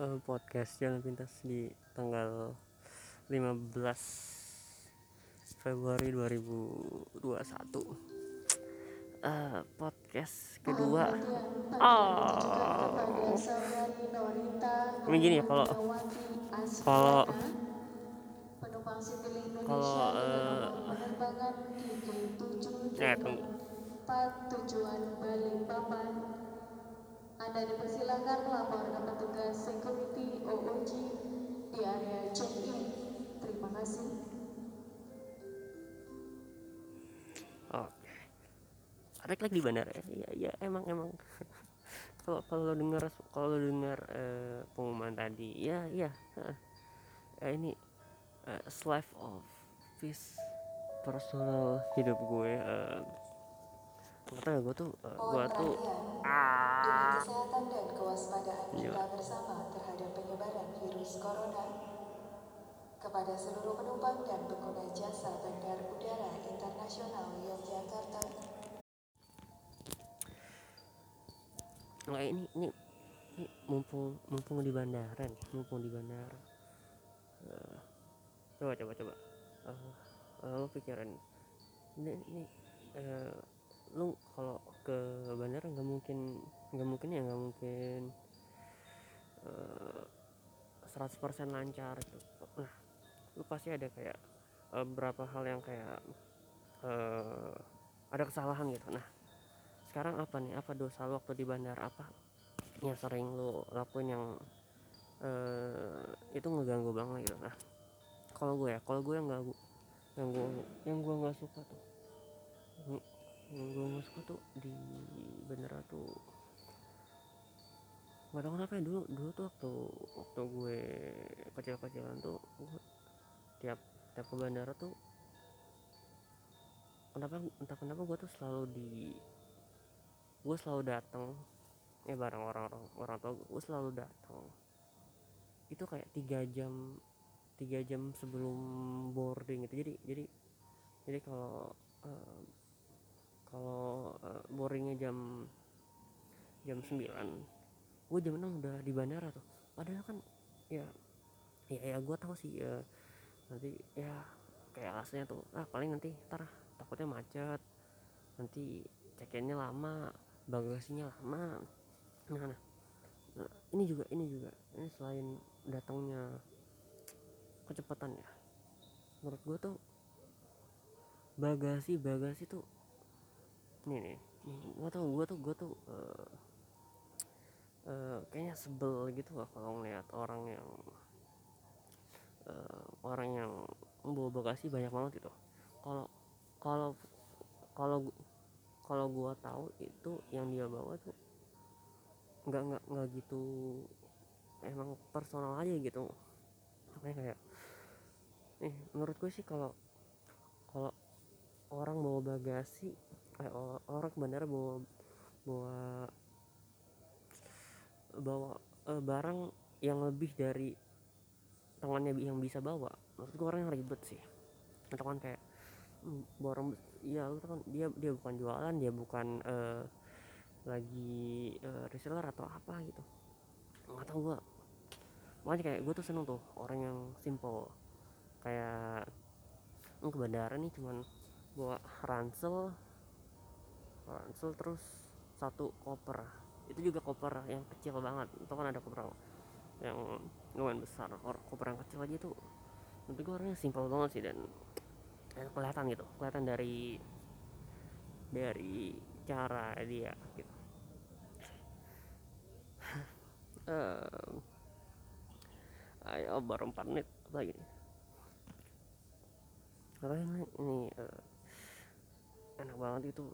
uh, podcast Jalan Pintas di tanggal 15 Februari 2021 uh, podcast kedua. Oh. Ini gini ya kalau kalau kalau uh, ya tunggu. tujuan Balikpapan anda dipersilakan melapor ke petugas security OOG di area check-in. Terima kasih. Oke. Lagi di bandara ya? Iya, ya, emang emang. kalau kalau dengar kalau dengar uh, pengumuman tadi, ya ya. Uh, ini uh, slave of peace personal hidup gue. Uh, nggak tahu ya gue tuh uh, gue tuh ah kesehatan dan kewaspadaan iya. kita bersama terhadap penyebaran virus corona kepada seluruh penumpang dan pengguna jasa bandar udara internasional Yogyakarta. Nah ini, ini ini mumpung mumpung di bandara nih, mumpung di bandara. Uh, coba coba coba. Uh, uh, lo pikiran ini ini uh, lu kalau ke bandara nggak mungkin nggak mungkin ya nggak mungkin uh, eh, 100% lancar gitu. Nah lu pasti ada kayak uh, beberapa hal yang kayak uh, ada kesalahan gitu. Nah sekarang apa nih? Apa dosa lu waktu di bandara? Apa yang sering lu lakuin yang uh, itu ngeganggu banget gitu? Nah kalau gue ya kalau gue yang gak yang gue yang gue nggak suka tuh gue suka tuh di bandara tuh nggak tahu kenapa ya dulu dulu tuh waktu waktu gue kecil-kecilan tuh gue tiap tiap ke bandara tuh kenapa entah kenapa gue tuh selalu di gue selalu datang ya bareng orang-orang orang tua gue selalu datang itu kayak tiga jam tiga jam sebelum boarding itu jadi jadi jadi kalau uh, kalau uh, boringnya jam jam 9 gue jam 6 udah di bandara tuh. Padahal kan ya ya, ya gue tahu sih ya nanti ya kayak alasannya tuh ah paling nanti ntar takutnya macet nanti check-innya lama bagasinya lama nah, nah, nah ini juga ini juga ini selain datangnya kecepatan ya menurut gue tuh bagasi bagasi tuh nih nih. Gue tuh gue tuh gue tuh uh, uh, kayaknya sebel gitu loh kalau ngeliat orang yang uh, orang yang membawa bagasi banyak banget gitu. Kalau kalau kalau kalau gue tahu itu yang dia bawa tuh nggak nggak nggak gitu emang personal aja gitu. Makanya kayak nih menurut gue sih kalau kalau orang bawa bagasi kayak orang bandara bawa bawa bawa uh, barang yang lebih dari tangannya yang bisa bawa. Menurut gue orang yang ribet sih. Atau kan kayak hmm, borong ya lu kan dia dia bukan jualan dia bukan uh, lagi uh, reseller atau apa gitu. Nggak tahu gue makanya kayak gue tuh seneng tuh orang yang simple. Kayak ke bandara nih cuman bawa ransel ransel terus satu koper. Itu juga koper yang kecil banget. Itu kan ada koper yang lumayan besar. Koper yang kecil aja itu tapi gue orangnya simpel banget sih dan ya, kelihatan gitu. Kelihatan dari dari cara dia gitu. Uh, ayo baru 4 menit apa lagi. Apa ini, ini uh, enak banget itu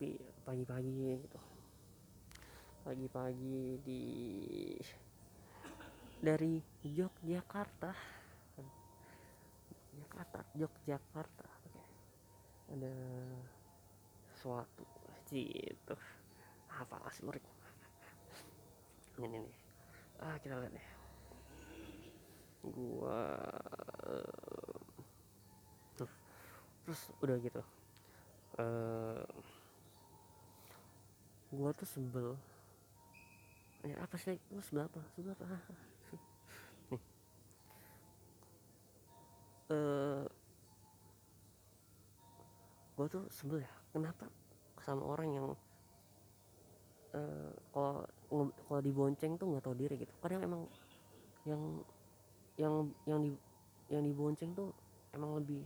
sepi pagi-pagi gitu. Pagi-pagi di dari Yogyakarta. Yogyakarta oke. Ada suatu gitu. Apa sih murid? Ini nih. Ah kita lihat deh gua uh, terus udah gitu. Uh, gua tuh sebel. Ya apa sih? Lu sebelah apa? Sebelah apa? Nih. Eh gue tuh sebel ya. Kenapa sama orang yang eh kalau kalau dibonceng tuh nggak tahu diri gitu. Kadang emang yang yang yang di yang dibonceng tuh emang lebih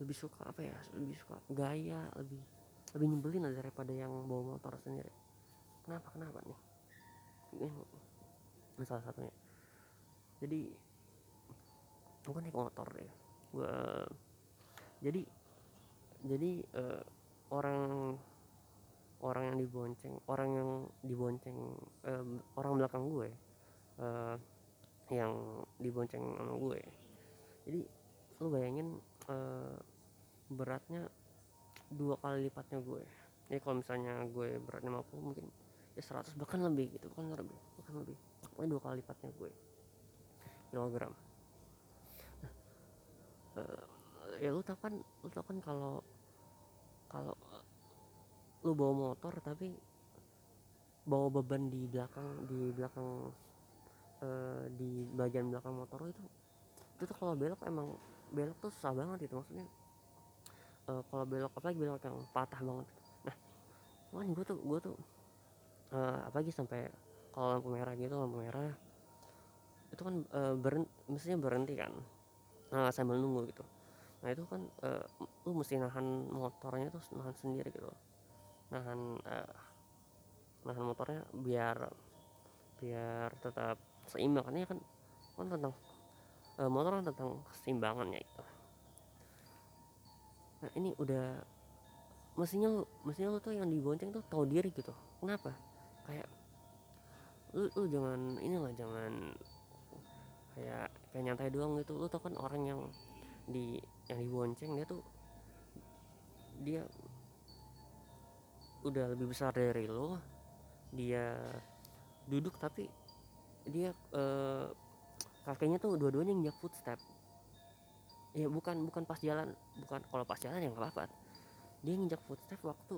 lebih suka apa ya? Lebih suka gaya lebih lebih nyebelin lah daripada yang bawa motor sendiri. Kenapa kenapa nih? Ini salah satunya. Jadi gue naik motor deh gue jadi jadi uh, orang orang yang dibonceng orang yang dibonceng uh, orang belakang gue uh, yang dibonceng sama gue jadi lu bayangin uh, beratnya dua kali lipatnya gue. Ya kalau misalnya gue beratnya 50 mungkin ya 100 bahkan lebih gitu bahkan lebih bahkan lebih. Pokoknya dua kali lipatnya gue. Kilogram. Nah, uh, ya lu tau kan lu tau kan kalau kalau lu bawa motor tapi bawa beban di belakang di belakang uh, di bagian belakang motor itu itu tuh kalau belok emang belok tuh susah banget itu maksudnya uh, kalau belok apalagi belok yang patah banget. Nah cuman gue tuh gue tuh uh, apalagi sampai kalau lampu merah gitu lampu merah itu kan uh, berhenti mestinya berhenti kan nah, sambil nunggu gitu. Nah itu kan uh, lu mesti nahan motornya tuh nahan sendiri gitu. Nahan uh, nahan motornya biar biar tetap seimbang. Kan kan kan tentang uh, motor kan tentang keseimbangan ya itu nah ini udah mestinya lu mestinya lu tuh yang dibonceng tuh tahu diri gitu. Kenapa? Kayak lu lu jangan inilah jangan kayak kayak nyantai doang gitu. Lu tau kan orang yang di yang dibonceng dia tuh dia udah lebih besar dari lo dia duduk tapi dia eh, kakinya tuh dua-duanya nginjak footstep ya bukan bukan pas jalan. Bukan kalau pas jalan ya nggak dia nginjak footstep waktu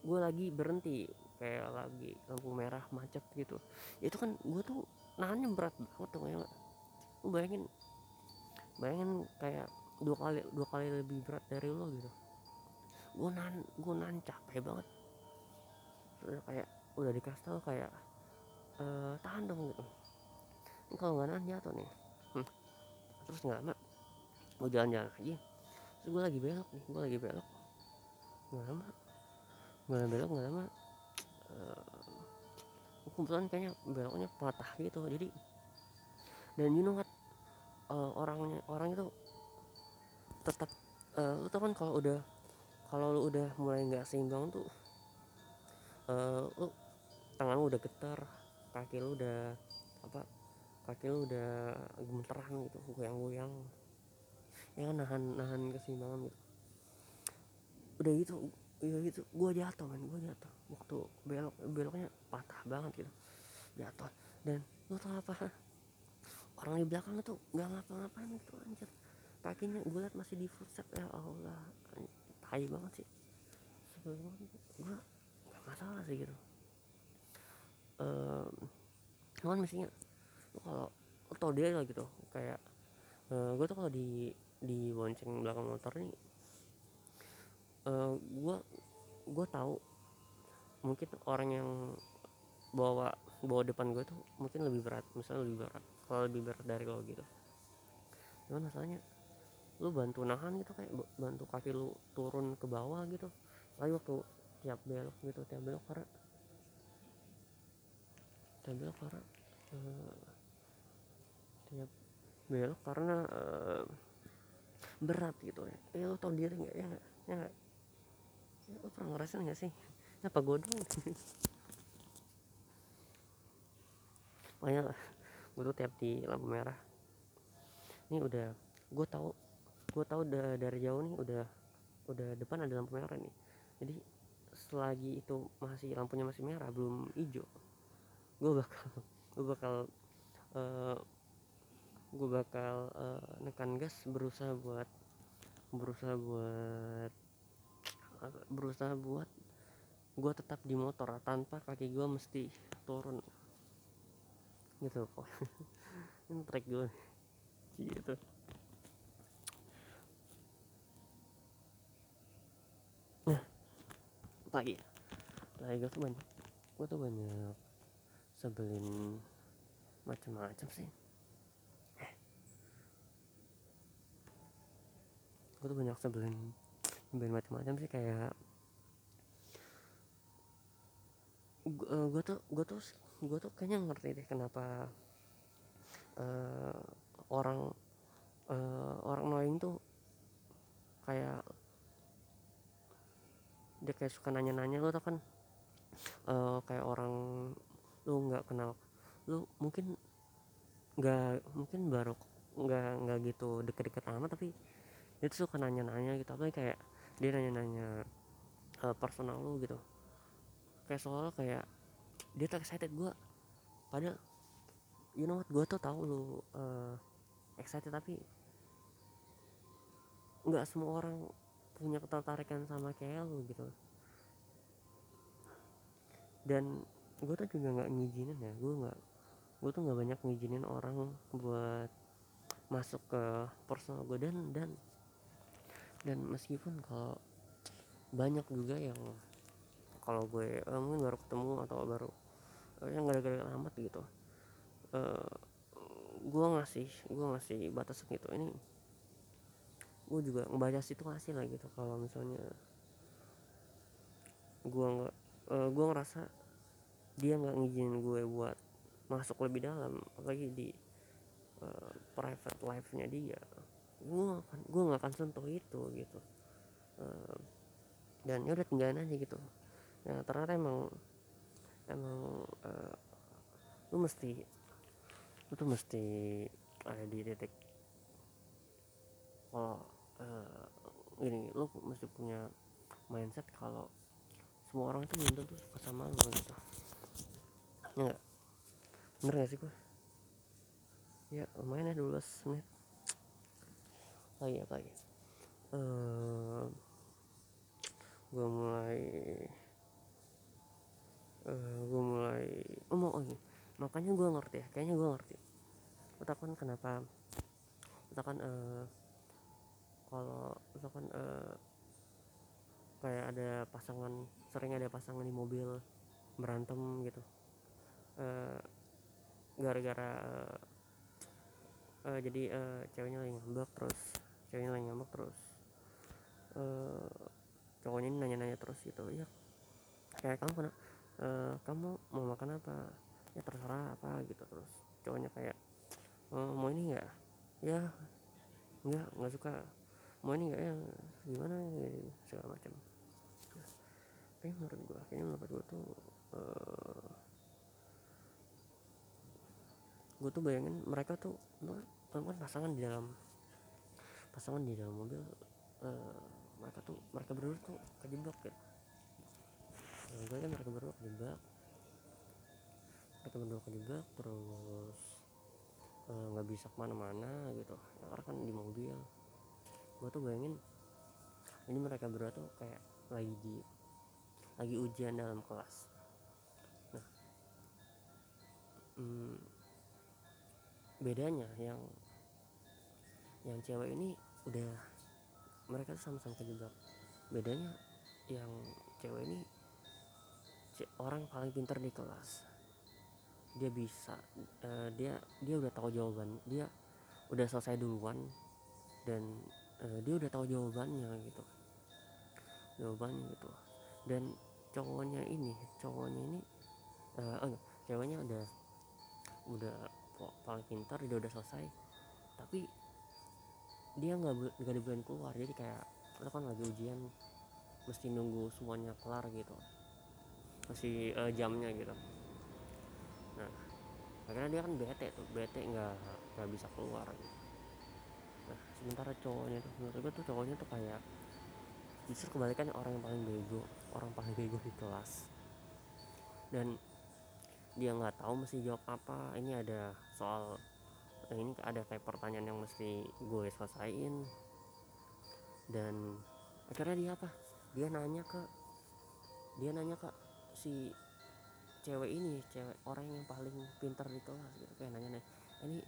gue lagi berhenti kayak lagi lampu merah macet gitu. Itu kan gue tuh nahannya berat banget tuh kayak lu bayangin bayangin kayak dua kali dua kali lebih berat dari lo gitu. Gue nahan gue nahan capek banget. Udah kayak udah dikasih tau kayak e, tahan dong gitu. Kalau nggak nahan jatuh nih. Hmm. terus nggak lama gue jalan-jalan aja. Terus gue lagi belok nih gue lagi belok. Nggak lama. Nggak belok nggak lama. Uh, kebetulan kayaknya beloknya patah gitu. Jadi dan you know what? Uh, orangnya orang itu tetap uh, lu tau kan kalau udah kalau lu udah mulai nggak seimbang tuh uh, lu tangan lu udah getar kaki lu udah apa kaki lu udah gemeteran gitu goyang-goyang ya kan nahan nahan keseimbangan gitu. Udah gitu ya gitu gue jatuh kan gue jatuh. Waktu belok beloknya patah banget gitu. Jatuh. Dan lu tau apa? Orang di belakang itu nggak ngapa-ngapain itu anjir. Kakinya gue liat masih di footstep. Ya Allah tai banget sih. Sebelum gue gak masalah sih gitu. Um, cuman mestinya kalau lo tau dia lah gitu. Kayak uh, gue tuh kalau di di bonceng belakang motor nih uh, gue gue tahu mungkin orang yang bawa bawa depan gue tuh mungkin lebih berat misalnya lebih berat kalau lebih berat dari lo gitu. Cuman masalahnya lu bantu nahan gitu kayak bantu kaki lu turun ke bawah gitu. Lagi waktu tiap belok gitu tiap belok karena tiap belok karena uh, tiap belok karena uh, berat gitu ya. Eh lu tau diri nggak? Ya ya nggak? Ya, lu pernah ngerasain nggak sih? Apa gue dong makanya gue tuh tiap di lampu merah. Ini udah gue tahu gue tahu udah dari jauh nih udah udah depan ada lampu merah nih. Jadi selagi itu masih lampunya masih merah belum hijau gue bakal gue bakal uh, gue bakal uh, nekan gas berusaha buat berusaha buat berusaha buat gue tetap di motor tanpa kaki gue mesti turun. Gitu kok ini track gue gitu. Nah lagi. Lagi gue tuh banyak gue tuh banyak sebelin macam-macam sih gue tuh banyak sebelin sebelin macam-macam sih kayak gue tuh gue tuh gue tuh kayaknya ngerti deh kenapa uh, orang uh, orang knowing tuh kayak dia kayak suka nanya-nanya lo tau kan? Uh, kayak orang lu nggak kenal lu mungkin nggak mungkin baru nggak nggak gitu deket-deket amat tapi dia tuh suka nanya-nanya gitu apa kayak dia nanya-nanya uh, personal lu gitu. Kayak soalnya kayak dia tuh excited gue padahal you know what gue tuh tahu lu uh, excited tapi nggak semua orang punya ketertarikan sama kayak lu gitu. Dan gue tuh juga nggak ngizinin ya gue nggak gue tuh nggak banyak ngizinin orang buat masuk ke personal gue dan dan dan meskipun kalau banyak juga yang kalau gue uh, mungkin baru ketemu atau baru uh, yang gara-gara amat gitu uh, gue ngasih gue ngasih batas gitu. Ini gue juga ngebaca situasi lah gitu. Kalau misalnya gue nggak uh, gue ngerasa dia nggak ngizinin gue buat masuk lebih dalam apalagi di uh, private life nya dia gue akan gue nggak akan sentuh itu gitu. Dan ya udah tinggalin aja gitu. Ya ternyata emang emang uh, lu mesti lu tuh mesti ada di titik kalau uh, gini lu mesti punya mindset kalau semua orang itu belum tentu suka sama lu gitu. Ya enggak bener gak sih gue ya lumayan ya 12 menit lagi apa lagi? Uh, gue mulai uh, eh, gue mulai oh mau oh, makanya gue ngerti ya kayaknya gue ngerti. Misalkan kenapa misalkan uh, kalau misalkan uh, kayak ada pasangan sering ada pasangan di mobil berantem gitu. Gara-gara uh, uh, jadi uh, ceweknya lagi ngambek terus ceweknya lagi ngambek terus. Uh, cowoknya ini nanya-nanya terus gitu. Ya kayak kamu kena uh, kamu mau makan apa? Ya terserah apa gitu terus. Cowoknya kayak oh, mau ini enggak ya enggak enggak suka. Mau ini enggak ya? Gimana? Ya, segala macam. Tapi menurut gua kayaknya menurut gua tuh uh, gua tuh bayangin mereka tuh teman pasangan di dalam pasangan di dalam mobil uh, mereka tuh mereka berdua tuh kejebak gitu nah, gue kan mereka berdua kejebak. Mereka berdua kejebak terus eh, nggak uh, bisa ke mana-mana gitu. Ya, karena kan di mobil. Gue tuh bayangin ini mereka berdua tuh kayak lagi di lagi ujian dalam kelas. Nah hmm, bedanya yang yang cewek ini udah mereka tuh sama-sama kejebak bedanya yang cewek ini orang paling pintar di kelas. Dia bisa uh, dia dia udah tahu jawaban dia udah selesai duluan dan uh, dia udah tahu jawabannya gitu. Jawabannya gitu. Dan cowoknya ini cowoknya ini uh, oh ceweknya udah udah paling pintar dia udah selesai. Tapi dia nggak nggak dibilang keluar jadi kayak lo kan lagi ujian mesti nunggu semuanya kelar gitu. Masih uh, jamnya gitu. Nah akhirnya dia kan bete tuh bete nggak nggak bisa keluar gitu. nah sementara cowoknya tuh menurut gue tuh cowoknya tuh kayak justru kebalikannya orang yang paling bego orang paling bego di kelas. Dan dia nggak tahu mesti jawab apa ini ada soal ini ada kayak pertanyaan yang mesti gue selesaiin. Dan akhirnya dia apa? Dia nanya ke dia nanya kak si cewek ini cewek orang yang paling pintar di kelas gitu. Kayak nanya nih ini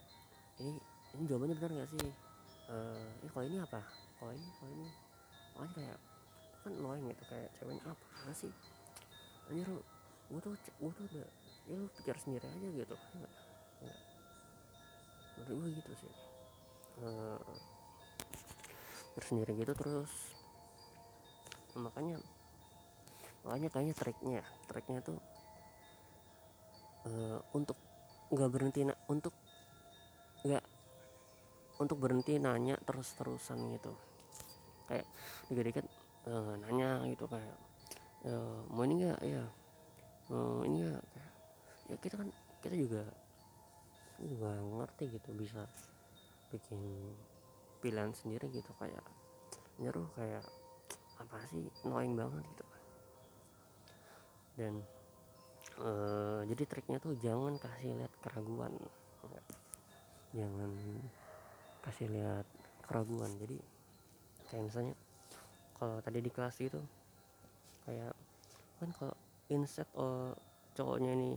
ini ini jawabannya benar nggak sih? Ini kalau ini apa? Kalau ini kalau ini. Oh kayak kan annoying gitu kayak ceweknya apa sih? Anjir lu gue tuh gue tuh udah ya lu pikir sendiri aja gitu menurut gue gitu sih. Uh, pikir sendiri gitu terus makanya makanya kayaknya triknya triknya tuh uh, untuk nggak berhenti untuk nggak untuk berhenti nanya terus terusan gitu. Kayak dikit-dikit uh, nanya gitu kayak uh, mau ini enggak ya mau ini enggak ya kita kan kita juga juga ngerti gitu bisa bikin pilihan sendiri gitu kayak nyeruh kayak apa sih annoying banget gitu. Dan uh, jadi triknya tuh jangan kasih lihat keraguan. Jangan kasih lihat keraguan. Jadi kayak misalnya kalau tadi di kelas itu kayak kan kalau inset oh, cowoknya ini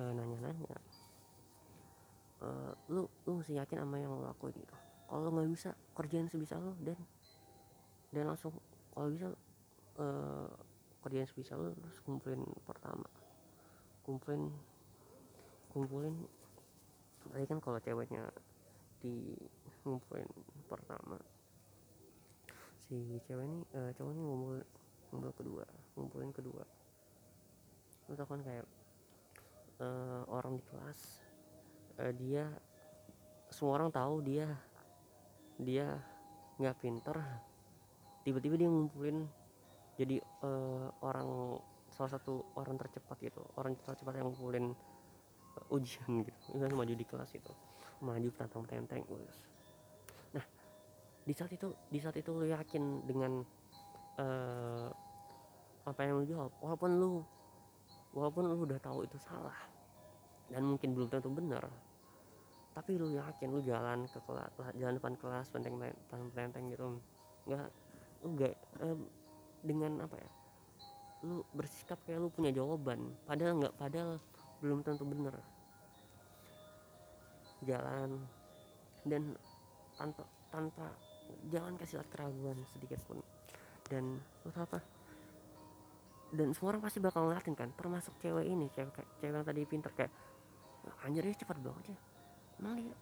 uh, nanya-nanya uh, lu lu mesti yakin sama yang lo lakuin gitu. Kalau nggak bisa kerjain sebisa lo dan. Dan langsung kalau bisa uh, kerjain sebisa lo terus kumpulin pertama. Kumpulin kumpulin tadi kan kalau ceweknya di ngumpulin pertama. Si cewek ini uh, cowok ini ngumpul ngumpul kedua ngumpulin kedua. Lu tau kan kayak uh, orang di kelas uh, dia semua orang tahu dia. Dia nggak pinter. Tiba-tiba dia ngumpulin jadi uh, orang salah satu orang tercepat gitu. Orang tercepat yang ngumpulin uh, ujian gitu. Kan maju di kelas itu. Maju tentang tenteng nah di saat itu di saat itu lu yakin dengan uh, apa yang lu jawab? Walaupun lu walaupun lu udah tahu itu salah dan mungkin belum tentu benar tapi lu yakin lu jalan ke kelas jalan depan kelas penteng penteng gitu? Nggak lu uh, dengan apa ya? Lu bersikap kayak lu punya jawaban padahal nggak padahal belum tentu benar jalan dan tanpa tanpa jangan kasih lihat keraguan sedikit pun. Dan lu tahu apa? Dan semua orang pasti bakal ngeliatin kan termasuk cewek ini cewek cewek yang tadi pinter kayak anjir dia cepat banget ya emang dia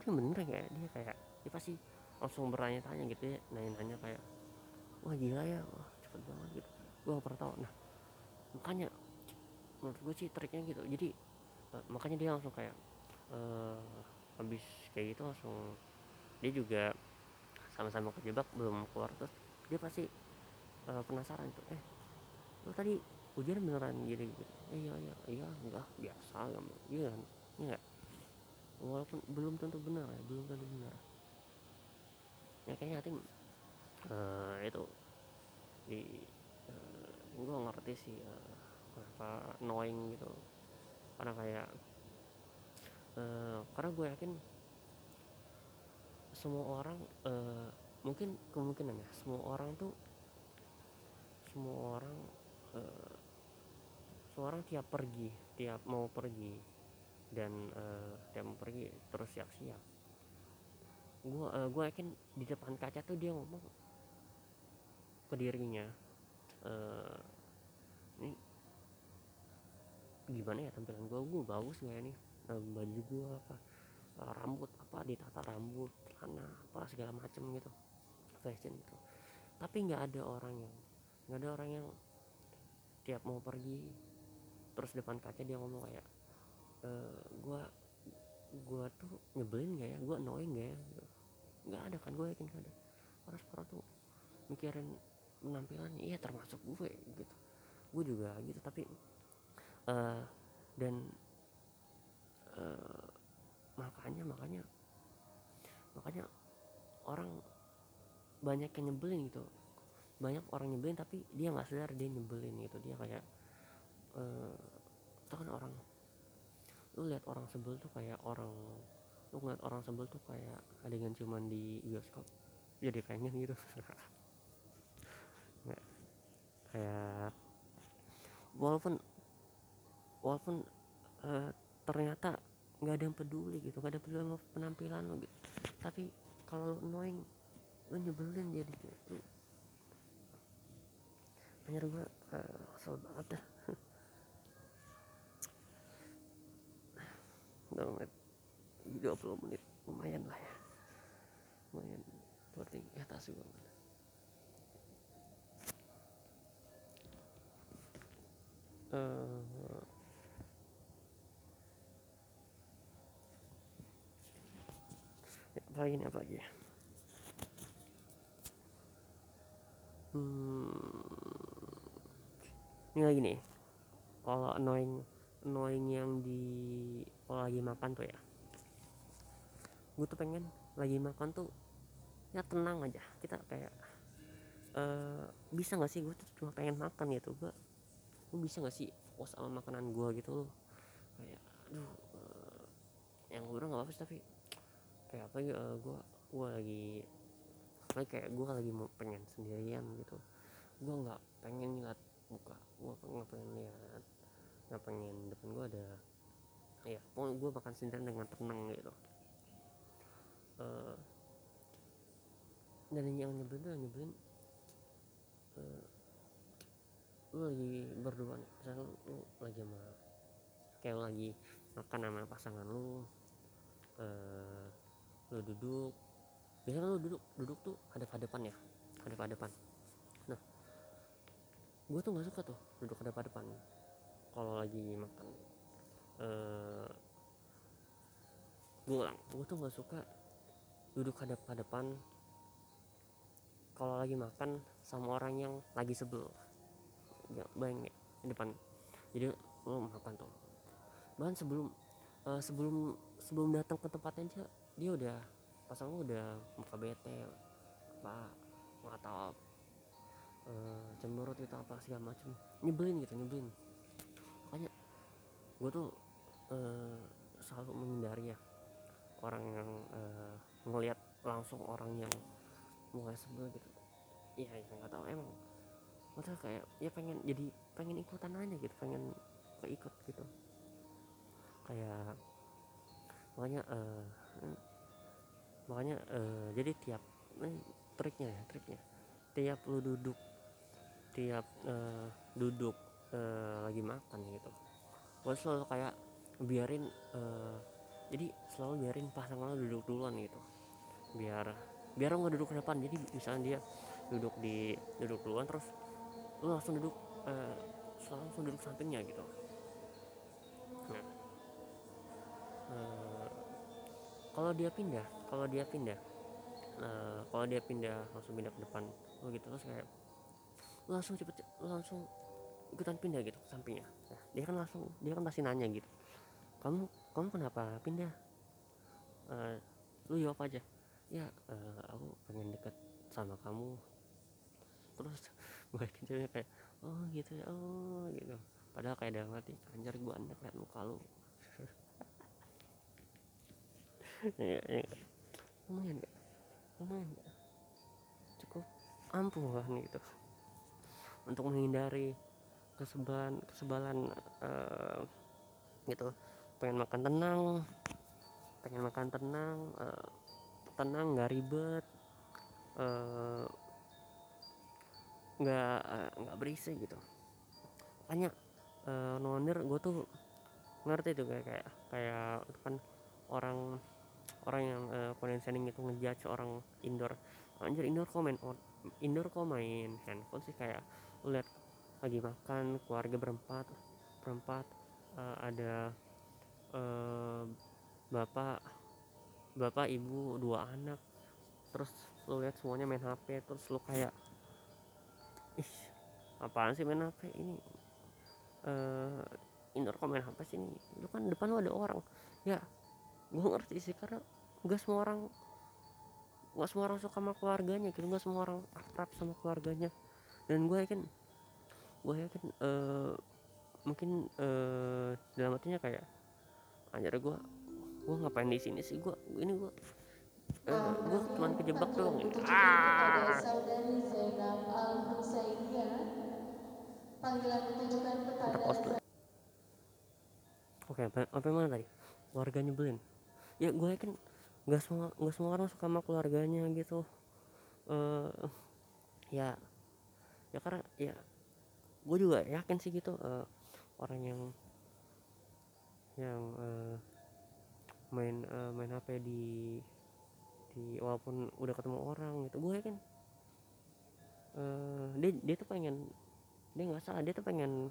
dia bener kayak dia kayak dia pasti langsung bertanya-tanya gitu ya nanya-nanya kayak wah gila ya wah cepet banget gitu. Gue gak pernah tahu. Nah makanya menurut gue sih triknya gitu. Jadi uh, makanya dia langsung kayak uh, habis kayak gitu langsung dia juga sama-sama kejebak belum keluar. Terus dia pasti uh, penasaran tuh eh lo tadi ujian beneran gini gitu eh, iya iya iya enggak biasa kan iya walaupun belum tentu benar ya belum tentu benar. Ya kayaknya tim uh, itu di uh, gue ngerti sih uh, kenapa annoying gitu. Karena kayak uh, karena gue yakin semua orang uh, mungkin kemungkinan ya semua orang tuh semua orang uh, semua orang tiap pergi tiap mau pergi dan uh, tiap mau pergi terus siap-siap. Gue uh, gue yakin di depan kaca tuh dia ngomong ke dirinya uh, ini gimana ya tampilan gue gue bagus nggak ya nih? Uh, baju gue apa? Uh, rambut apa? Ditata rambut celana apa segala macem gitu fashion gitu. Tapi nggak ada orang yang nggak ada orang yang tiap mau pergi terus depan kaca dia ngomong kayak gue gue tuh nyebelin gak ya? Gue annoying gak ya? Nggak ada kan gue yakin gak ada. Orang-orang tuh mikirin penampilan iya termasuk gue gitu. Gue juga gitu tapi uh, dan uh, makanya makanya makanya orang banyak yang nyebelin gitu. Banyak orang nyebelin tapi dia nggak sadar dia nyebelin gitu. Dia kayak uh, itu kan orang lu lihat orang sebel tuh kayak orang lu ngeliat orang sebel tuh kayak adegan cuman di bioskop. Jadi pengen gitu. Kayak walaupun walaupun uh, ternyata nggak ada yang peduli gitu nggak ada peduli sama penampilan lo gitu. Tapi kalau lo annoying lo nyebelin jadi lu. Anjir gue uh, kesel banget dah menit 20 menit. Lumayan lah ya. Lumayan berarti atas juga. Uh, apa lagi nih? Apa lagi ya? Hmm, ini lagi nih. Kalau annoying annoying yang di kalau lagi makan tuh ya. Gue tuh pengen lagi makan tuh ya tenang aja. Kita kayak uh, bisa nggak sih? Gue tuh cuma pengen makan gitu. Gue gue bisa nggak sih puas sama makanan gue gitu loh. Kayak aduh uh, yang gue nggak apa sih tapi kayak apa ya gue gue lagi lagi kayak gue lagi mau pengen sendirian gitu. Gue nggak pengen ngeliat muka gue nggak pengen lihat nggak pengen depan gue ada ya pokoknya gue makan sendirian dengan tenang gitu. Uh, dan yang nyebelin tuh nyebelin uh, lu lagi berdua nih. Misalnya lu, lagi sama kayak lagi makan sama pasangan lu uh, lu duduk. Biasanya lu duduk duduk tuh hadap hadapan ya? Hadap hadapan nah gue tuh nggak suka tuh duduk hadap hadapan kalau lagi makan uh, gue gue tuh nggak suka duduk hadap hadapan kalau lagi makan sama orang yang lagi sebel. Ya bayang ya depan. Jadi lo makan tuh. Bahkan sebelum uh, sebelum sebelum datang ke tempatnya dia dia udah pasang lo udah muka bete apa nggak tahu uh, cemberut itu apa segala macem. Nyebelin gitu nyebelin. Makanya gue tuh uh, selalu menghindari ya. Orang yang uh, ngelihat langsung orang yang mulai sebel gitu. Ya nggak tahu. Emang maksudnya kayak ya pengen jadi pengen ikutan aja gitu pengen keikut gitu. Kayak makanya uh, makanya uh, jadi tiap ini triknya ya triknya. Tiap lu duduk tiap uh, duduk uh, lagi makan gitu gue selalu kayak biarin uh, jadi selalu biarin pasangan lo duduk duluan gitu. Biar biar lo nggak duduk ke depan. Jadi misalnya dia duduk di duduk duluan terus lo langsung duduk uh, langsung duduk sampingnya gitu. Nah uh, kalau dia pindah kalau dia pindah uh, kalau dia pindah langsung pindah ke depan lo gitu. Terus kayak langsung cepet langsung ikutan pindah gitu sampingnya. Nah, dia kan langsung dia kan pasti nanya gitu kamu kamu kenapa pindah? Uh, lu jawab aja. Ya uh, aku pengen deket sama kamu. Terus gue kecilnya kayak oh gitu ya oh gitu. Padahal kayak dalam hati anjir gue anak liat muka lu. Ya, ya. lumayan gak lumayan gak cukup lah gitu. Untuk menghindari kesebalan kesebalan uh, gitu pengen makan tenang pengen makan tenang uh, tenang nggak ribet nggak uh, nggak uh, berisik gitu. Makanya uh, nonir gue tuh ngerti tuh kayak kayak kayak kan orang orang yang uh, conditioning itu ngejudge orang indoor. Anjir indoor komen indoor kok main handphone sih kayak lihat lagi makan keluarga berempat berempat uh, ada uh, bapak bapak ibu dua anak. Terus lu lihat semuanya main HP terus lu kayak ih apaan sih main HP ini? Uh, indoor kok main HP sih ini? Lu kan depan lu ada orang. Ya gue ngerti sih karena gak semua orang gak semua orang suka sama keluarganya gitu. Gak semua orang akrab sama keluarganya. Dan gue yakin gue yakin uh, mungkin uh, dalam artinya kayak anjir gue gue ngapain di sini sih? Gue ini gue uh, gue cuma kejebak doang ini ah. Panggilan oke apa, apa mana tadi? Keluarga nyebelin. Ya gue yakin nggak semua nggak semua orang suka sama keluarganya gitu. Eh ya ya karena ya gue juga yakin sih gitu eh, orang yang yang eh, main eh, main HP di di walaupun udah ketemu orang gitu. Gue yakin eh, dia dia tuh pengen dia nggak salah dia tuh pengen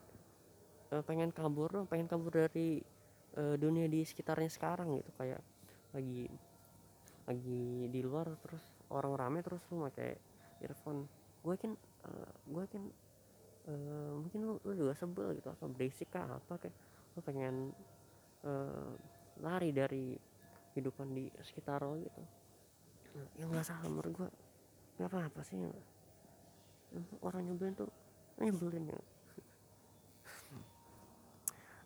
eh, pengen kabur dong pengen kabur dari eh, dunia di sekitarnya sekarang gitu. Kayak lagi lagi di luar terus orang rame terus lu pakai earphone. Gue yakin eh, gue yakin eh, mungkin lu, lu juga sebel gitu apa berisik kah apa kayak lu pengen eh, lari dari kehidupan di sekitar lo gitu. Nah, yang nggak salah menurut gue nggak apa apa sih. Orang nyebelin tuh nyebelin ya.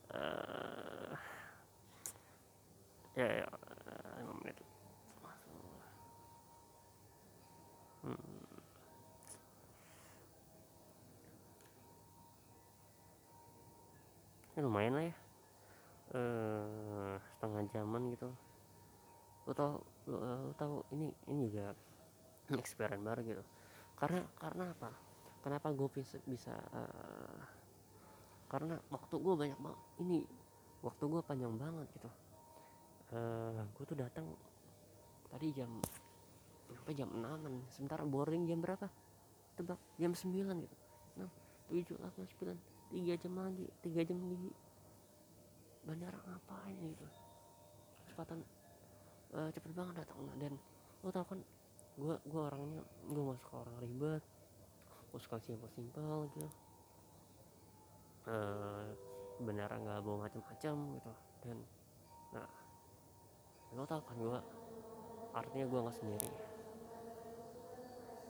Eh, ya ya lima menit. Hmm. ya lumayan lah ya eh setengah jaman gitu. Lo tau eh, lo tau ini ini juga experience baru gitu. Karena karena apa? Kenapa gue bisa bisa eh, karena waktu gue banyak banget ini waktu gue panjang banget gitu. Eh gue tuh datang tadi jam sampai jam 6 sementara boarding jam berapa? Tebak jam 9 gitu. 6 7 8 9 3 jam lagi 3 jam di bandara ngapain gitu? Kecepatan eh, cepet banget datang. Dan lo tau kan gue gue orangnya gue gak suka orang ribet. Gue suka simpel simpel gitu. Eh bandara nggak bawa macam-macam gitu. Dan nah lo tau kan gue artinya gue nggak sendiri